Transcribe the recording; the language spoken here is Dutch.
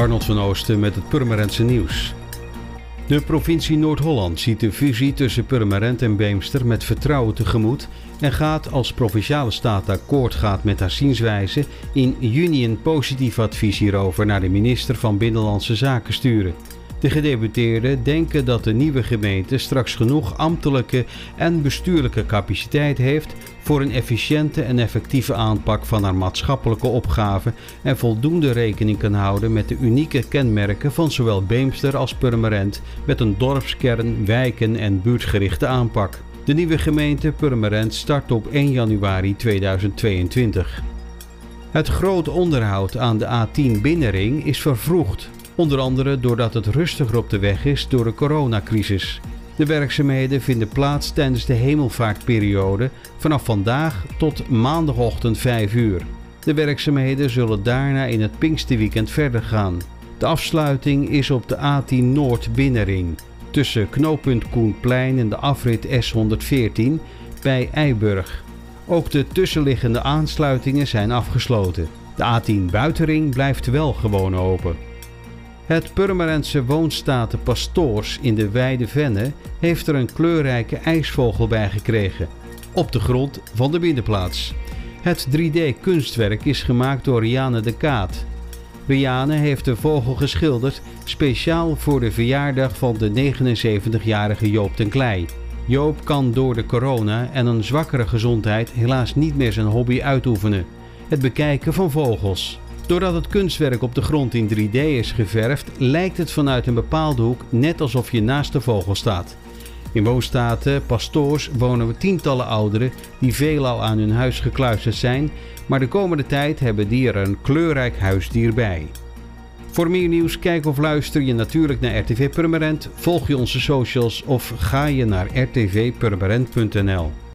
Arnold van Oosten met het Purmerendse nieuws. De provincie Noord-Holland ziet de fusie tussen Purmerend en Beemster met vertrouwen tegemoet en gaat als provinciale staat akkoord gaat met haar zienswijze in juni een positief advies hierover naar de minister van Binnenlandse Zaken sturen. De gedeputeerden denken dat de nieuwe gemeente straks genoeg ambtelijke en bestuurlijke capaciteit heeft voor een efficiënte en effectieve aanpak van haar maatschappelijke opgaven en voldoende rekening kan houden met de unieke kenmerken van zowel Beemster als Purmerend met een dorpskern, wijken en buurtgerichte aanpak. De nieuwe gemeente Purmerend start op 1 januari 2022. Het groot onderhoud aan de A10 binnenring is vervroegd Onder andere doordat het rustiger op de weg is door de coronacrisis. De werkzaamheden vinden plaats tijdens de hemelvaartperiode vanaf vandaag tot maandagochtend 5 uur. De werkzaamheden zullen daarna in het Pinksterweekend verder gaan. De afsluiting is op de A10 Noord binnenring tussen knooppunt Koenplein en de afrit S114 bij Eiburg. Ook de tussenliggende aansluitingen zijn afgesloten. De A10 buitenring blijft wel gewoon open. Het Purmerendse woonstaten Pastoors in de Wijde Venne heeft er een kleurrijke ijsvogel bij gekregen, op de grond van de binnenplaats. Het 3D-kunstwerk is gemaakt door Riane de Kaat. Riane heeft de vogel geschilderd speciaal voor de verjaardag van de 79-jarige Joop ten Klei. Joop kan door de corona en een zwakkere gezondheid helaas niet meer zijn hobby uitoefenen: het bekijken van vogels. Doordat het kunstwerk op de grond in 3D is geverfd, lijkt het vanuit een bepaalde hoek net alsof je naast de vogel staat. In woonstaten Pastoors wonen we tientallen ouderen die veelal aan hun huis gekluisterd zijn, maar de komende tijd hebben die er een kleurrijk huisdier bij. Voor meer nieuws kijk of luister je natuurlijk naar RTV Purmerend, volg je onze socials of ga je naar rtvpurmerend.nl.